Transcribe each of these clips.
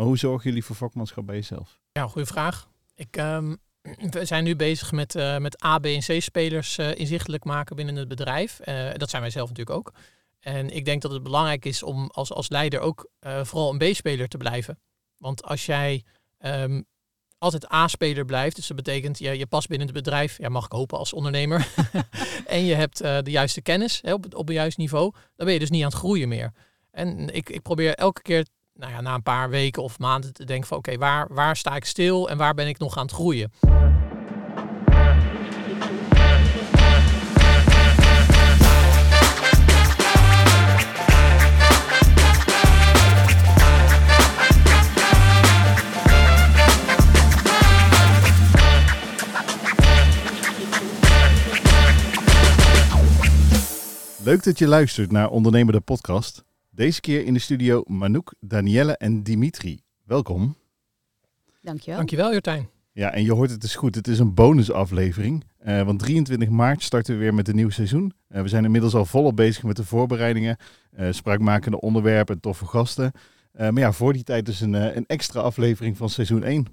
Maar hoe zorgen jullie voor vakmanschap bij jezelf? Ja, goede vraag. Ik, ehm, we zijn nu bezig met, uh, met A, B en C spelers uh, inzichtelijk maken binnen het bedrijf. Uh, dat zijn wij zelf natuurlijk ook. En ik denk dat het belangrijk is om als, als leider ook vooral een B-speler te blijven. Want als jij um, altijd A-speler blijft, dus dat betekent je, je past binnen het bedrijf, ja, mag ik hopen als ondernemer, en je hebt de juiste kennis hè, op, op het juiste niveau, dan ben je dus niet aan het groeien meer. En ik, ik probeer elke keer nou ja, na een paar weken of maanden te denken van oké, waar, waar sta ik stil en waar ben ik nog aan het groeien? Leuk dat je luistert naar Ondernemer de podcast. Deze keer in de studio Manouk, Danielle en Dimitri. Welkom. Dankjewel. Dankjewel Jurtijn. Ja, en je hoort het is goed. Het is een bonusaflevering. Uh, want 23 maart starten we weer met een nieuw seizoen. Uh, we zijn inmiddels al volop bezig met de voorbereidingen. Uh, spraakmakende onderwerpen en toffe gasten. maar ja, voor die tijd dus een, een extra aflevering van seizoen 1.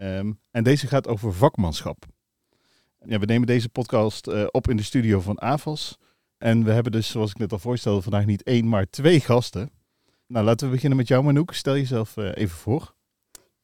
Um, en deze gaat over vakmanschap. Ja, we nemen deze podcast op in de studio van AVAS. En we hebben dus, zoals ik net al voorstelde, vandaag niet één, maar twee gasten. Nou, laten we beginnen met jou, Manouk. Stel jezelf uh, even voor.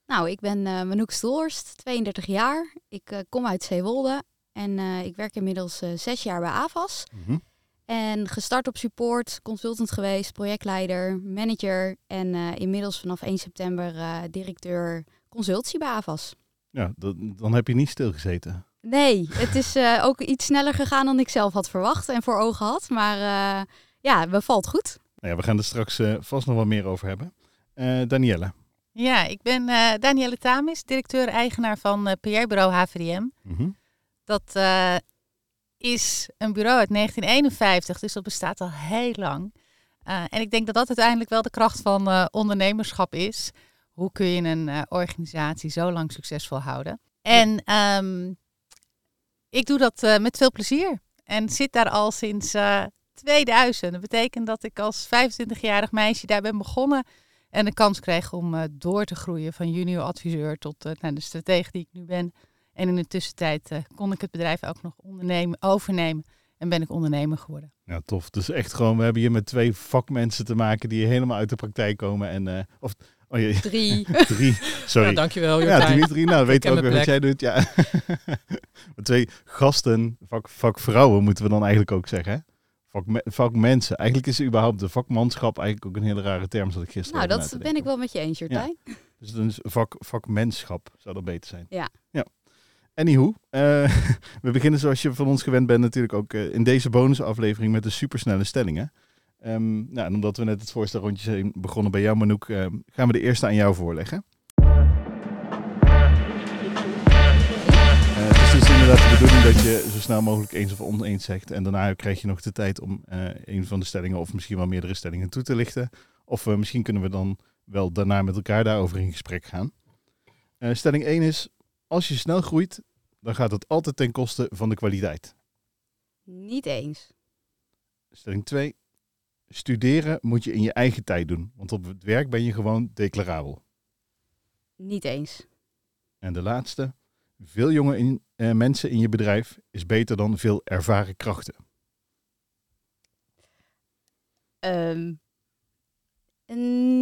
Nou, ik ben uh, Manouk Stoelhorst, 32 jaar. Ik uh, kom uit Zeewolde en ik werk inmiddels zes jaar bij AVAS. Mm -hmm. En gestart op support, consultant geweest, projectleider, manager en inmiddels vanaf 1 september directeur consultie bij AVAS. Ja, dan heb je niet stilgezeten. Nee, het is uh, ook iets sneller gegaan dan ik zelf had verwacht en voor ogen had. Maar uh, ja, bevalt goed. Nou ja, we gaan er straks uh, vast nog wat meer over hebben. Danielle. Ja, ik ben Danielle Tamis, directeur-eigenaar van PR-bureau HVDM. Mm -hmm. Dat is een bureau uit 1951, dus dat bestaat al heel lang. en ik denk dat dat uiteindelijk wel de kracht van ondernemerschap is. Hoe kun je een organisatie zo lang succesvol houden? En um, ik doe dat uh, met veel plezier en zit daar al sinds uh, eh, 2000. Dat betekent dat ik als 25-jarig meisje daar ben begonnen en de kans kreeg om uh, door te groeien van junior adviseur tot nou, de stratege die ik nu ben. En in de tussentijd kon ik het bedrijf ook nog ondernemen, overnemen en ben ik ondernemer geworden. Ja, tof. Dus echt gewoon, we hebben hier met twee vakmensen te maken die helemaal uit de praktijk komen. En, of Oh, drie. drie, sorry. Ja, dankjewel Jordijn. Ja, Dimitri, nou weet ook weer wat jij doet. Ja. Twee gasten, vak, vakvrouwen moeten we dan eigenlijk ook zeggen. Hè? Vak, vakmensen. Eigenlijk is überhaupt de vakmanschap eigenlijk ook een hele rare term, zoals ik gisteren Nou, dat ben ik wel met je eens, Jordijn. Ja. Dus dan is vak, vakmenschap zou dat beter zijn. Ja. ja. Anywho, uh, we beginnen zoals je van ons gewend bent natuurlijk ook uh, in deze bonusaflevering met de supersnelle stellingen. Um, nou, en omdat we net het voorstelrondje zijn begonnen bij jou, Manouk, uh, gaan we de eerste aan jou voorleggen. Uh, dus het is inderdaad de bedoeling dat je zo snel mogelijk eens of oneens zegt. En daarna krijg je nog de tijd om uh, een van de stellingen of misschien wel meerdere stellingen toe te lichten. Of uh, misschien kunnen we dan wel daarna met elkaar daarover in gesprek gaan. stelling 1 is, als je snel groeit, dan gaat het altijd ten koste van de kwaliteit. Niet eens. Stelling 2, studeren moet je in je eigen tijd doen, want op het werk ben je gewoon declarabel. Niet eens. En de laatste. Veel jonge in, eh, mensen in je bedrijf is beter dan veel ervaren krachten. Um,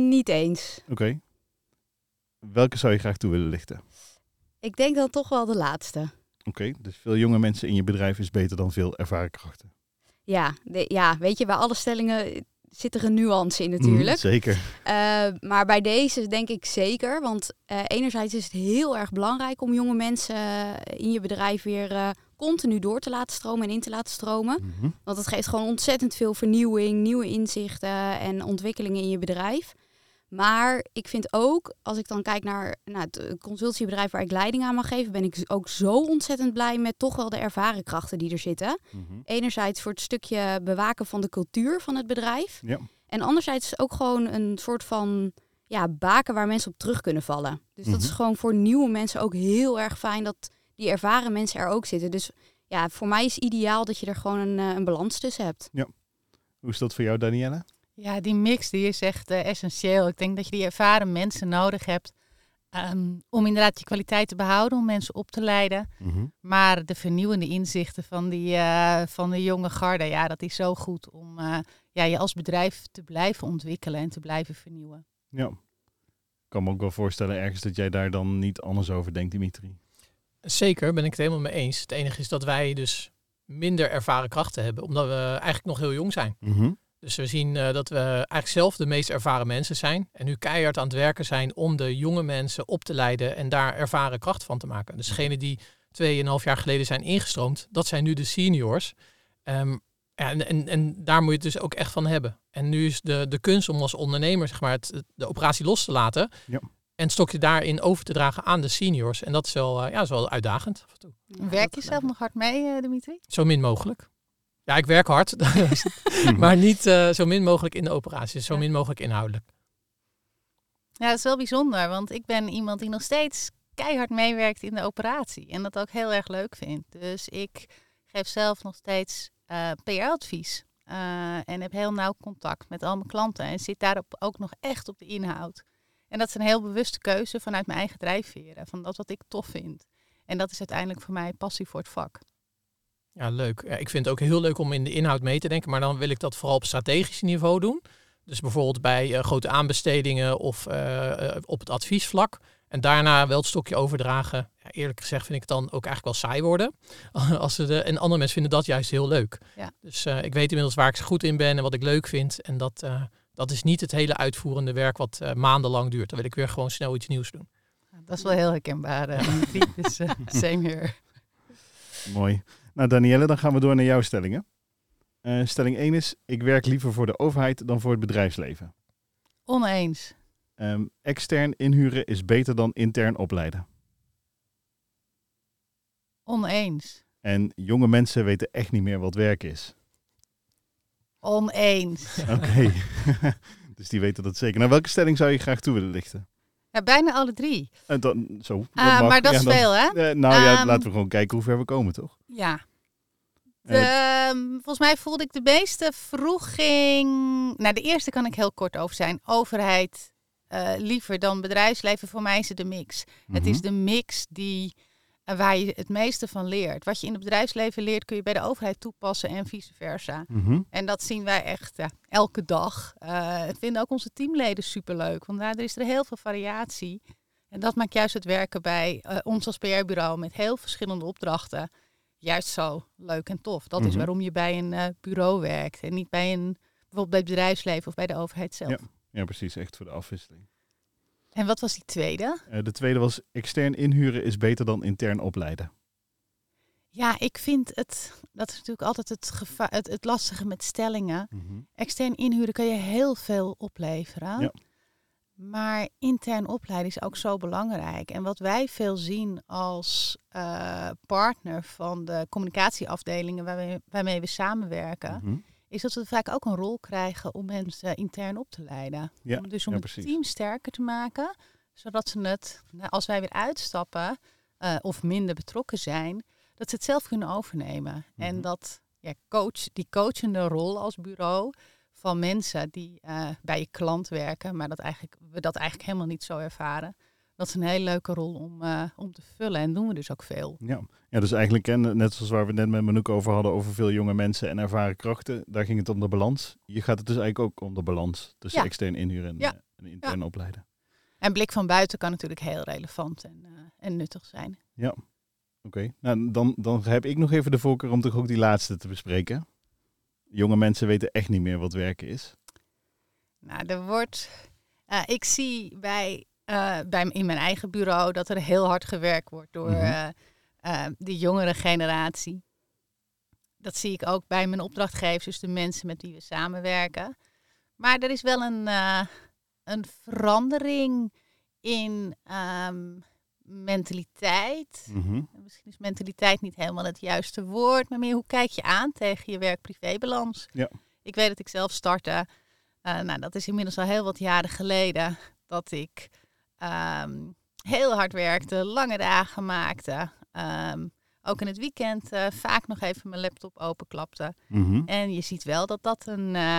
niet eens. Oké. Okay. Welke zou je graag toe willen lichten? Ik denk dan toch wel de laatste. Oké, okay, dus veel jonge mensen in je bedrijf is beter dan veel ervaren krachten. Ja, ja, weet je, bij alle stellingen zit er een nuance in natuurlijk. Mm, zeker. Uh, maar bij deze denk ik zeker. Want uh, enerzijds is het heel erg belangrijk om jonge mensen in je bedrijf weer uh, continu door te laten stromen en in te laten stromen. Mm -hmm. Want het geeft gewoon ontzettend veel vernieuwing, nieuwe inzichten en ontwikkelingen in je bedrijf. Maar ik vind ook, als ik dan kijk naar, naar het consultiebedrijf waar ik leiding aan mag geven, ben ik ook zo ontzettend blij met toch wel de ervaren krachten die er zitten. Mm Enerzijds voor het stukje bewaken van de cultuur van het bedrijf. Ja. En anderzijds ook gewoon een soort van ja, baken waar mensen op terug kunnen vallen. Dus dat is mhm. gewoon voor nieuwe mensen ook heel erg fijn dat die ervaren mensen er ook zitten. Dus ja, voor mij is ideaal dat je er gewoon een, eh, een balans tussen hebt. Ja. Hoe is dat voor jou, Danielle? Ja, die mix die is echt uh, essentieel. Ik denk dat je die ervaren mensen nodig hebt um, om inderdaad je kwaliteit te behouden, om mensen op te leiden. Mhm. Maar de vernieuwende inzichten van, die, uh, van de jonge garde, ja, dat is zo goed om uh, ja, je als bedrijf te blijven ontwikkelen en te blijven vernieuwen. Ja, ik kan me ook wel voorstellen ergens dat jij daar dan niet anders over denkt, Dimitri. Zeker, ben ik het helemaal mee eens. Het enige is dat wij dus minder ervaren krachten hebben, omdat we eigenlijk nog heel jong zijn. Mhm. Dus we zien uh, dat we eigenlijk zelf de meest ervaren mensen zijn. En nu keihard aan het werken zijn om de jonge mensen op te leiden en daar ervaren kracht van te maken. Dus degenen die tweeënhalf jaar geleden zijn ingestroomd, dat zijn nu de seniors. Um, ja, en, en, en daar moet je het dus ook echt van hebben. En nu is de, de kunst om als ondernemer zeg maar, het, de operatie los te laten. Ja. En stokje daarin over te dragen aan de seniors. En dat is wel, uh, ja, is wel uitdagend af en toe. Ja, Werk je zelf nog hard mee, uh, Dimitri? Zo min mogelijk. Ja, ik werk hard, maar niet uh, zo min mogelijk in de operatie, zo min mogelijk inhoudelijk. Ja, dat is wel bijzonder, want ik ben iemand die nog steeds keihard meewerkt in de operatie en dat ook heel erg leuk vindt. Dus ik geef zelf nog steeds uh, PR-advies uh, en heb heel nauw contact met al mijn klanten en zit daarop ook nog echt op de inhoud. En dat is een heel bewuste keuze vanuit mijn eigen drijfveren, van dat wat ik tof vind. En dat is uiteindelijk voor mij passie voor het vak. Ja, leuk. Ja, ik vind het ook heel leuk om in de inhoud mee te denken, maar dan wil ik dat vooral op strategisch niveau doen. Dus bijvoorbeeld bij uh, grote aanbestedingen of uh, op het adviesvlak. En daarna wel het stokje overdragen. Ja, eerlijk gezegd vind ik het dan ook eigenlijk wel saai worden. Als ze de, en andere mensen vinden dat juist heel leuk. Ja. Dus uh, ik weet inmiddels waar ik goed in ben en wat ik leuk vind. En dat, uh, dat is niet het hele uitvoerende werk wat uh, maandenlang duurt. Dan wil ik weer gewoon snel iets nieuws doen. Dat is wel heel herkenbaar. dus same here. Mooi. Nou, Danielle, dan gaan we door naar jouw stellingen. Uh, stelling 1 is: Ik werk liever voor de overheid dan voor het bedrijfsleven. Oneens. Um, extern inhuren is beter dan intern opleiden. Oneens. En jonge mensen weten echt niet meer wat werk is. Oneens. Oké. Okay. dus die weten dat zeker. Nou, welke stelling zou je graag toe willen lichten? Ja, bijna alle drie. Uh, dan, zo. Dat uh, maar dat ja, is dan, veel, hè? Uh, nou ja, um, laten we gewoon kijken hoe ver we komen, toch? Ja. De, um, volgens mij voelde ik de meeste vroeging... Nou, de eerste kan ik heel kort over zijn. Overheid uh, liever dan bedrijfsleven. Voor mij is het de mix. Mm -hmm. Het is de mix die, uh, waar je het meeste van leert. Wat je in het bedrijfsleven leert, kun je bij de overheid toepassen en vice versa. Mm -hmm. En dat zien wij echt ja, elke dag. Uh, vinden ook onze teamleden superleuk. Want daar is er heel veel variatie. En dat maakt juist het werken bij ons als PR-bureau met heel verschillende opdrachten juist zo leuk en tof. Dat mm -hmm. is waarom je bij een bureau werkt en niet bij een bijvoorbeeld bij het bedrijfsleven of bij de overheid zelf. Ja. Ja, precies. Echt voor de afwisseling. En wat was die tweede? Uh, de tweede was extern inhuren is beter dan intern opleiden. Ja, ik vind het, dat is natuurlijk altijd het, gevaar, het, het lastige met stellingen. Mm -hmm. Extern inhuren kan je heel veel opleveren. Ja. Maar intern opleiden is ook zo belangrijk. En wat wij veel zien als uh, partner van de communicatieafdelingen waarmee, waarmee we samenwerken, mm -hmm is dat we vaak ook een rol krijgen om mensen intern op te leiden. Ja, om dus om ja, het team sterker te maken, zodat ze het, als wij weer uitstappen uh, of minder betrokken zijn, dat ze het zelf kunnen overnemen. Mm -hmm. En dat ja, coach, die coachende rol als bureau van mensen die uh, bij je klant werken, maar dat eigenlijk, we dat eigenlijk helemaal niet zo ervaren. Dat is een hele leuke rol om, uh, om te vullen en doen we dus ook veel. Ja, ja dus eigenlijk, en net zoals waar we net met Manouk over hadden, over veel jonge mensen en ervaren krachten, daar ging het om de balans. Je gaat het dus eigenlijk ook om de balans tussen Ja. extern inhuren en, Ja. eh, en intern opleiden. En blik van buiten kan natuurlijk heel relevant en, uh, en nuttig zijn. Oké, nou dan, dan heb ik nog even de voorkeur om toch ook die laatste te bespreken. Jonge mensen weten echt niet meer wat werken is. Nou, er wordt. Ik zie bij, uh, bij in mijn eigen bureau dat er heel hard gewerkt wordt door Mhm. uh, uh, de jongere generatie. Dat zie ik ook bij mijn opdrachtgevers, dus de mensen met wie we samenwerken. Maar er is wel een, een verandering in um, mentaliteit. Mhm. Misschien is mentaliteit niet helemaal het juiste woord, maar meer hoe kijk je aan tegen je werk-privébalans. Ja. Ik weet dat ik zelf startte, uh, nou dat is inmiddels al heel wat jaren geleden, dat ik um, heel hard werkte, lange dagen maakte. Um, ook in het weekend uh, vaak nog even mijn laptop openklapte. Mhm. En je ziet wel dat dat een uh,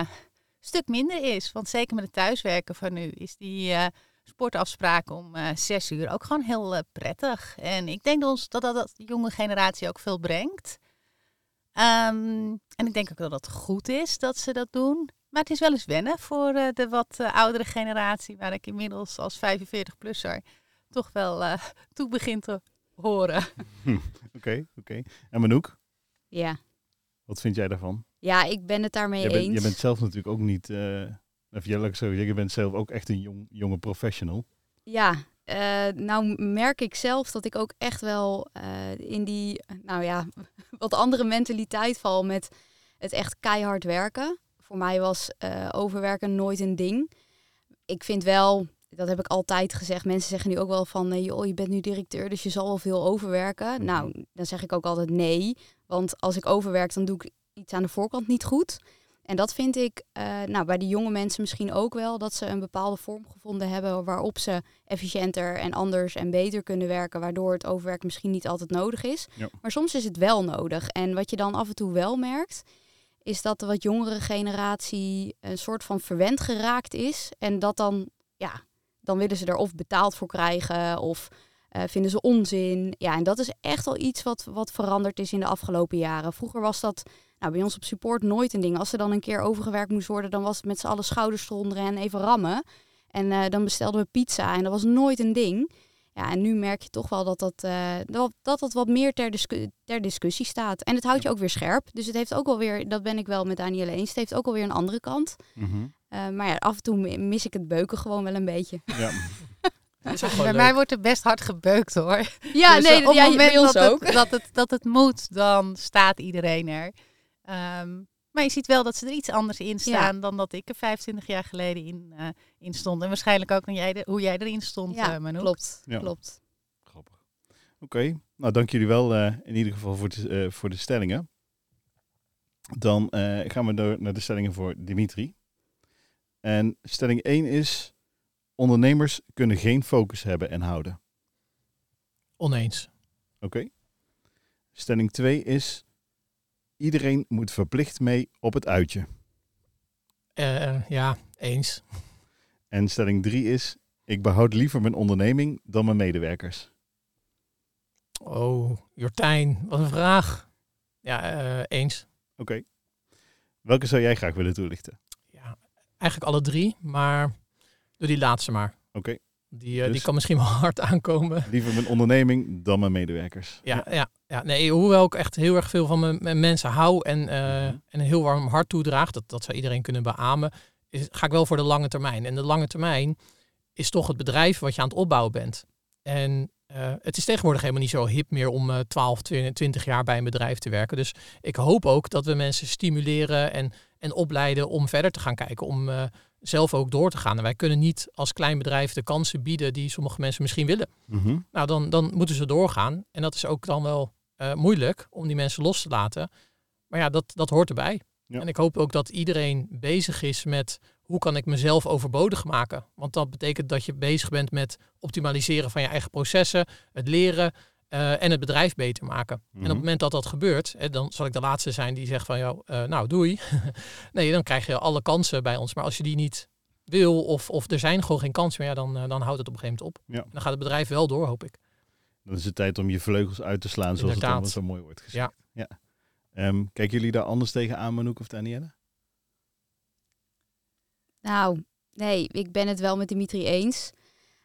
stuk minder is. Want zeker met het thuiswerken van nu is die uh, sportafspraak om zes uur ook gewoon heel prettig. En ik denk ons dat, dat dat de jonge generatie ook veel brengt. Um, en ik denk ook dat het goed is dat ze dat doen. Maar het is wel eens wennen voor de wat oudere generatie, waar ik inmiddels als 45-plusser toch wel toe begin te horen. Oké, oké. En Manouk? Ja. Wat vind jij daarvan? Ja, ik ben het daarmee eens. Je bent zelf natuurlijk ook niet, uh, even zo je bent zelf ook echt een jong, jonge professional. Ja, uh, nou merk ik zelf dat ik ook echt wel uh, in die, nou ja, wat andere mentaliteit val met het echt keihard werken. Voor mij was overwerken nooit een ding. Ik vind wel, dat heb ik altijd gezegd. Mensen zeggen nu ook wel van, joh, je bent nu directeur, dus je zal wel veel overwerken. Mhm. Nou, dan zeg ik ook altijd nee. Want als ik overwerk, dan doe ik iets aan de voorkant niet goed. En dat vind ik uh, nou, bij de jonge mensen misschien ook wel. Dat ze een bepaalde vorm gevonden hebben waarop ze efficiënter en anders en beter kunnen werken. Waardoor het overwerk misschien niet altijd nodig is. Ja. Maar soms is het wel nodig. En wat je dan af en toe wel merkt, is dat de wat jongere generatie een soort van verwend geraakt is. En dat dan, ja, dan willen ze er of betaald voor krijgen of uh, vinden ze onzin. Ja, en dat is echt al iets wat, wat veranderd is in de afgelopen jaren. Vroeger was dat nou, bij ons op support nooit een ding. Als er dan een keer overgewerkt moest worden, dan was het met z'n allen schouders eronder en even rammen. En uh, dan bestelden we pizza en dat was nooit een ding. Ja, en nu merk je toch wel dat dat, uh, dat, dat, dat wat meer ter, discu ter discussie staat. En het houdt je ook weer scherp. Dus het heeft ook wel weer, dat ben ik wel met Danielle eens, het heeft ook alweer een andere kant. Mm -hmm. uh, maar ja, af en toe mis ik het beuken gewoon wel een beetje. Ja. Bij leuk. mij wordt er best hard gebeukt hoor. Ja, dus nee, op ja, het moment dat. Het, dat, het, dat het moet, dan staat iedereen er. Um, maar je ziet wel dat ze er iets anders in staan ja. dan dat ik er 25 jaar geleden in, uh, in stond. En waarschijnlijk ook dan jij de, hoe jij erin stond, ja, uh. Klopt, Ja. klopt. Grappig. Oké, nou dank jullie wel uh, in ieder geval voor de, uh, voor de stellingen. Dan uh, gaan we door naar de stellingen voor Dimitri. En stelling 1 is: ondernemers kunnen geen focus hebben en houden. Oneens. Oké. Stelling 2 is: iedereen moet verplicht mee op het uitje. Uh, ja, eens. En stelling 3 is: ik behoud liever mijn onderneming dan mijn medewerkers. Oh, Jortijn, wat een vraag. Ja, uh, eens. Oké. Okay. Welke zou jij graag willen toelichten? Ja, eigenlijk alle drie, maar doe die laatste maar. Oké. Okay. Die, uh, dus die kan misschien wel hard aankomen. Liever mijn onderneming dan mijn medewerkers. Ja, ja. ja, ja. Nee, hoewel ik echt heel erg veel van mijn, mensen hou en, uh, mm-hmm. en een heel warm hart toedraag, dat, dat zou iedereen kunnen beamen, is, ga ik wel voor de lange termijn. En de lange termijn is toch het bedrijf wat je aan het opbouwen bent. En uh, het is tegenwoordig helemaal niet zo hip meer om uh, 12, 20 jaar bij een bedrijf te werken. Dus ik hoop ook dat we mensen stimuleren en, en opleiden om verder te gaan kijken, om uh, zelf ook door te gaan. En wij kunnen niet als klein bedrijf de kansen bieden die sommige mensen misschien willen. Mm-hmm. Nou, dan, dan moeten ze doorgaan. En dat is ook dan wel uh, moeilijk om die mensen los te laten. Maar ja, dat, dat hoort erbij. Ja. En ik hoop ook dat iedereen bezig is met hoe kan ik mezelf overbodig maken. Want dat betekent dat je bezig bent met optimaliseren van je eigen processen, het leren uh, en het bedrijf beter maken. Mhm. En op het moment dat dat gebeurt, hè, dan zal ik de laatste zijn die zegt van jou, uh, nou doei. nee, dan krijg je alle kansen bij ons. Maar als je die niet wil of, of er zijn gewoon geen kansen meer, ja, dan, uh, dan houdt het op een gegeven moment op. Ja. Dan gaat het bedrijf wel door, hoop ik. Dan is het tijd om je vleugels uit te slaan, zoals Inderdaad. het dan zo mooi wordt gezegd. Ja. ja. Um, kijken jullie daar anders tegenaan, Manouk of Danielle? Nou, nee, ik ben het wel met Dimitri eens.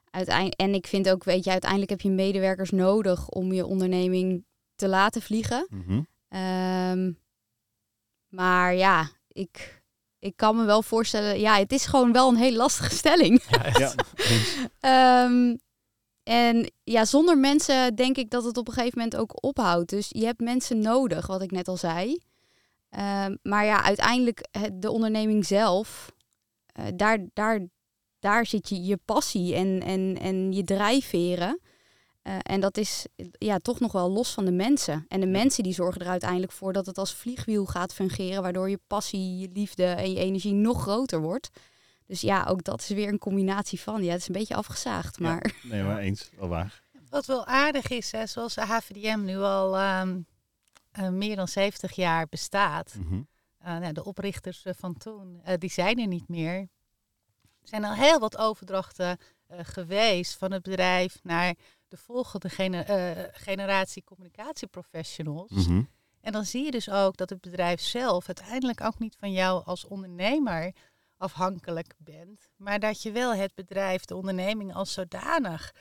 Uiteindelijk, en ik vind ook, weet je, uiteindelijk heb je medewerkers nodig om je onderneming te laten vliegen. Mm-hmm. Um, maar ja, ik, ik kan me wel voorstellen, ja, het is gewoon wel een hele lastige stelling. Ja. Ja. um, en ja, zonder mensen denk ik dat het op een gegeven moment ook ophoudt. Dus je hebt mensen nodig, wat ik net al zei. Um, maar ja, uiteindelijk de onderneming zelf, uh, daar, daar, daar zit je, je passie en, en, en je drijfveren. Uh, en dat is ja, toch nog wel los van de mensen. En de mensen die zorgen er uiteindelijk voor dat het als vliegwiel gaat fungeren, waardoor je passie, je liefde en je energie nog groter wordt. Dus ja, ook dat is weer een combinatie van. Ja, het is een beetje afgezaagd, maar... Ja, nee, maar eens, wel waar. Wat wel aardig is, hè, zoals de HVDM nu al um, uh, meer dan 70 jaar bestaat, mm-hmm. nou, de oprichters van toen, die zijn er niet meer. Er zijn al heel wat overdrachten geweest van het bedrijf naar de volgende generatie communicatieprofessionals. Mm En dan zie je dus ook dat het bedrijf zelf uiteindelijk ook niet van jou als ondernemer afhankelijk bent, maar dat je wel het bedrijf, de onderneming als zodanig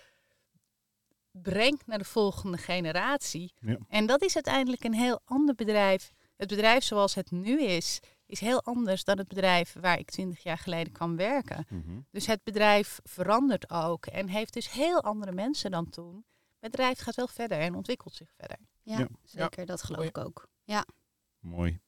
brengt naar de volgende generatie. Ja. En dat is uiteindelijk een heel ander bedrijf. Het bedrijf zoals het nu is, is heel anders dan het bedrijf waar ik twintig jaar geleden kwam werken. Mhm. Dus het bedrijf verandert ook en heeft dus heel andere mensen dan toen. Het bedrijf gaat wel verder en ontwikkelt zich verder. Ja, zeker. Dat geloof ik ook. Ja. Mooi.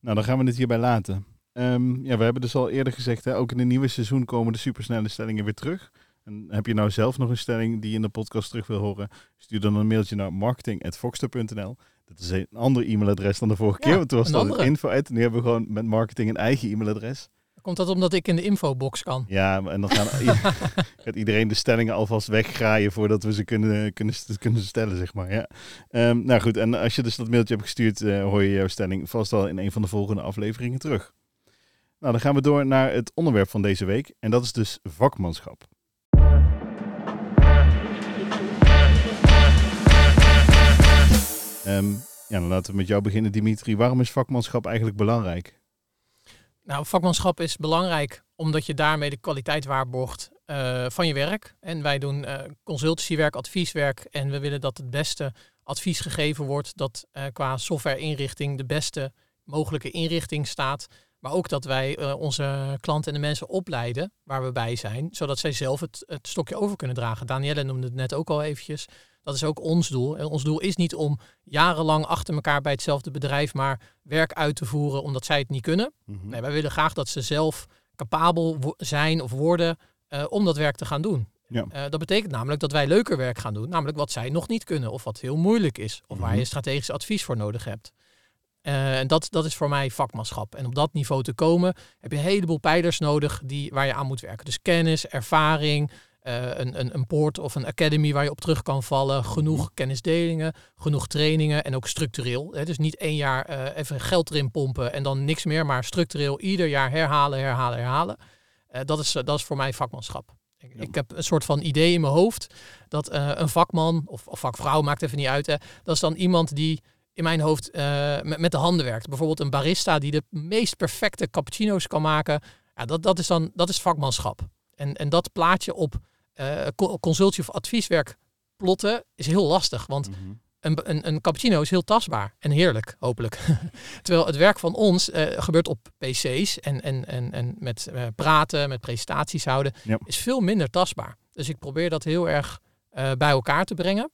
Nou, dan gaan we het hierbij laten. Um, ja, we hebben dus al eerder gezegd, hè, ook in het nieuwe seizoen komen de supersnelle stellingen weer terug. En heb je nou zelf nog een stelling die je in de podcast terug wil horen? Stuur dan een mailtje naar marketing.foxter.nl. Dat is een ander e-mailadres dan de vorige keer, want toen was dat info uit. Nu hebben we gewoon met marketing een eigen e-mailadres. Komt dat omdat ik in de infobox kan? Ja, en dan gaan, gaat iedereen de stellingen alvast weggraaien voordat we ze kunnen, kunnen, kunnen stellen, zeg maar. Ja. Um, nou goed, en als je dus dat mailtje hebt gestuurd, uh, hoor je jouw stelling vast al in een van de volgende afleveringen terug. Nou, dan gaan we door naar het onderwerp van deze week. En dat is dus vakmanschap. Um, laten we met jou beginnen, Dimitri. Waarom is vakmanschap eigenlijk belangrijk? Nou, vakmanschap is belangrijk omdat je daarmee de kwaliteit waarborgt uh, van je werk. En wij doen uh, consultancywerk, advieswerk. En we willen dat het beste advies gegeven wordt. Dat uh, qua software-inrichting de beste mogelijke inrichting staat. Maar ook dat wij uh, onze klanten en de mensen opleiden waar we bij zijn, zodat zij zelf het, het stokje over kunnen dragen. Danielle noemde het net ook al eventjes. Dat is ook ons doel. En ons doel is niet om jarenlang achter elkaar bij hetzelfde bedrijf maar werk uit te voeren omdat zij het niet kunnen. Mhm. Nee, wij willen graag dat ze zelf capabel zijn of worden uh, om dat werk te gaan doen. Ja. Uh, dat betekent namelijk dat wij leuker werk gaan doen, namelijk wat zij nog niet kunnen of wat heel moeilijk is of waar mhm. je strategisch advies voor nodig hebt. Uh, en dat, dat is voor mij vakmanschap. En op dat niveau te komen heb je een heleboel pijlers nodig die, waar je aan moet werken. Dus kennis, ervaring, uh, een, een, een poort of een academy waar je op terug kan vallen. Genoeg mhm. kennisdelingen, genoeg trainingen en ook structureel. Hè. Dus niet één jaar uh, even geld erin pompen en dan niks meer, maar structureel ieder jaar herhalen, herhalen, herhalen. dat, is, dat is voor mij vakmanschap. Ik, ik, heb een soort van idee in mijn hoofd dat een vakman of, of vakvrouw, maakt even niet uit, hè, dat is dan iemand die in mijn hoofd uh, met, met, de handen werkt. Bijvoorbeeld een barista die de meest perfecte cappuccino's kan maken. Ja, dat, dat is dan dat is vakmanschap. En, en dat plaatje op uh, consultie of advieswerk plotten is heel lastig. Want mhm. een, een, een, cappuccino is heel tastbaar en heerlijk, hopelijk. Terwijl het werk van ons uh, gebeurt op PC's en, en, en, en met praten, met presentaties houden, is veel minder tastbaar. Dus ik probeer dat heel erg bij elkaar te brengen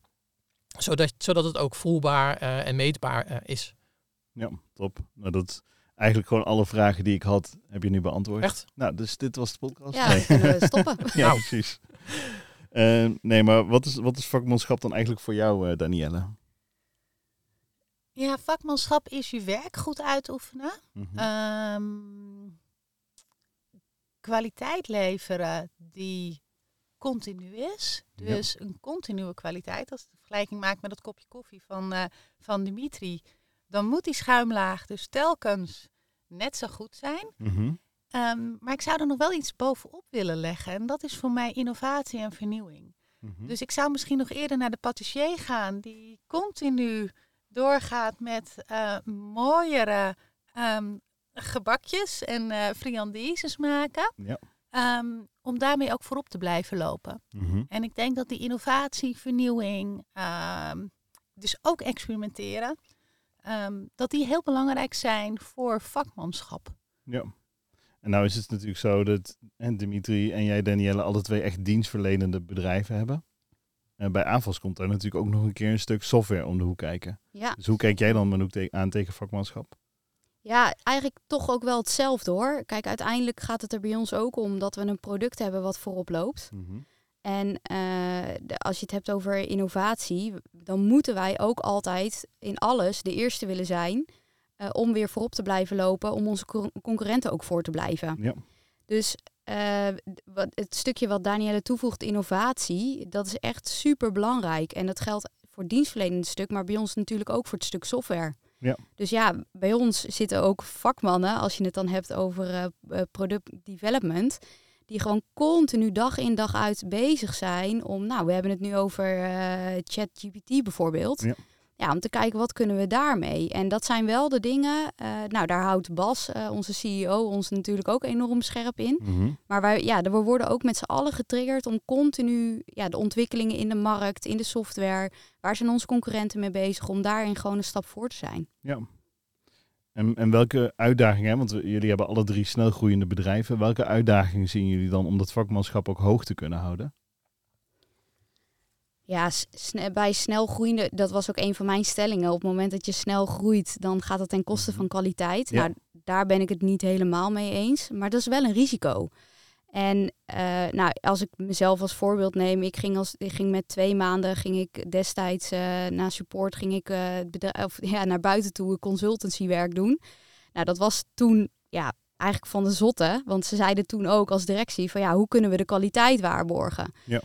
zodat, zodat het ook voelbaar uh, en meetbaar uh, is. Ja, top. Nou, dat eigenlijk gewoon alle vragen die ik had, heb je nu beantwoord. Echt? Nou, dus dit was de podcast. Ja, nee. kunnen we stoppen. ja, nou. precies. Uh, nee, maar wat is, wat is vakmanschap dan eigenlijk voor jou, Danielle? Ja, vakmanschap is je werk goed uitoefenen. Mm kwaliteit leveren die continu is. Dus een continue kwaliteit. Als je de vergelijking maakt met dat kopje koffie van, uh, van Dimitri, dan moet die schuimlaag dus telkens net zo goed zijn. Mhm. Ehm, maar ik zou er nog wel iets bovenop willen leggen. En dat is voor mij innovatie en vernieuwing. Mhm. Dus ik zou misschien nog eerder naar de patissier gaan, die continu doorgaat met uh, mooiere ehm, gebakjes en uh, friandises maken. Ja. Ehm, om daarmee ook voorop te blijven lopen. Mhm. En ik denk dat die innovatie, vernieuwing, ehm, dus ook experimenteren, ehm, dat die heel belangrijk zijn voor vakmanschap. Ja. En nou is het natuurlijk zo dat en Dimitri en jij, Danielle, alle twee echt dienstverlenende bedrijven hebben. En bij aanvals komt daar natuurlijk ook nog een keer een stuk software om de hoek kijken. Ja. Dus hoe kijk jij dan ook aan tegen vakmanschap? Ja, eigenlijk toch ook wel hetzelfde hoor. Kijk, uiteindelijk gaat het er bij ons ook om dat we een product hebben wat voorop loopt. Mhm. En uh, als je het hebt over innovatie, dan moeten wij ook altijd in alles de eerste willen zijn uh, om weer voorop te blijven lopen, om onze concurrenten ook voor te blijven. Ja. Dus uh, wat, het stukje wat Danielle toevoegt, innovatie, dat is echt super belangrijk. En dat geldt voor het dienstverlenende stuk, maar bij ons natuurlijk ook voor het stuk software. Ja. Dus ja, bij ons zitten ook vakmannen, als je het dan hebt over uh, product development, die gewoon continu dag in dag uit bezig zijn om, nou, we hebben het nu over uh, ChatGPT bijvoorbeeld. Ja. Ja. om te kijken wat kunnen we daarmee. En dat zijn wel de dingen. Uh, nou, daar houdt Bas, uh, onze CEO, ons natuurlijk ook enorm scherp in. Mm Maar wij, ja, we worden ook met z'n allen getriggerd om continu ja, de ontwikkelingen in de markt, in de software, waar zijn onze concurrenten mee bezig, om daarin gewoon een stap voor te zijn. Ja, en, en welke uitdagingen, want jullie hebben alle drie snel groeiende bedrijven, welke uitdagingen zien jullie dan om dat vakmanschap ook hoog te kunnen houden? Ja, bij snel groeiende, dat was ook een van mijn stellingen. Op het moment dat je snel groeit, dan gaat het ten koste mhm. van kwaliteit. Nou, daar ben ik het niet helemaal mee eens. Maar dat is wel een risico. En uh, nou, als ik mezelf als voorbeeld neem, ik ging, als, ik ging met twee maanden, ging ik destijds uh, na support, ging ik uh, of, ja, naar buiten toe consultancywerk doen. Nou, dat was toen ja, eigenlijk van de zotte, want ze zeiden toen ook als directie van ja, hoe kunnen we de kwaliteit waarborgen? Ja.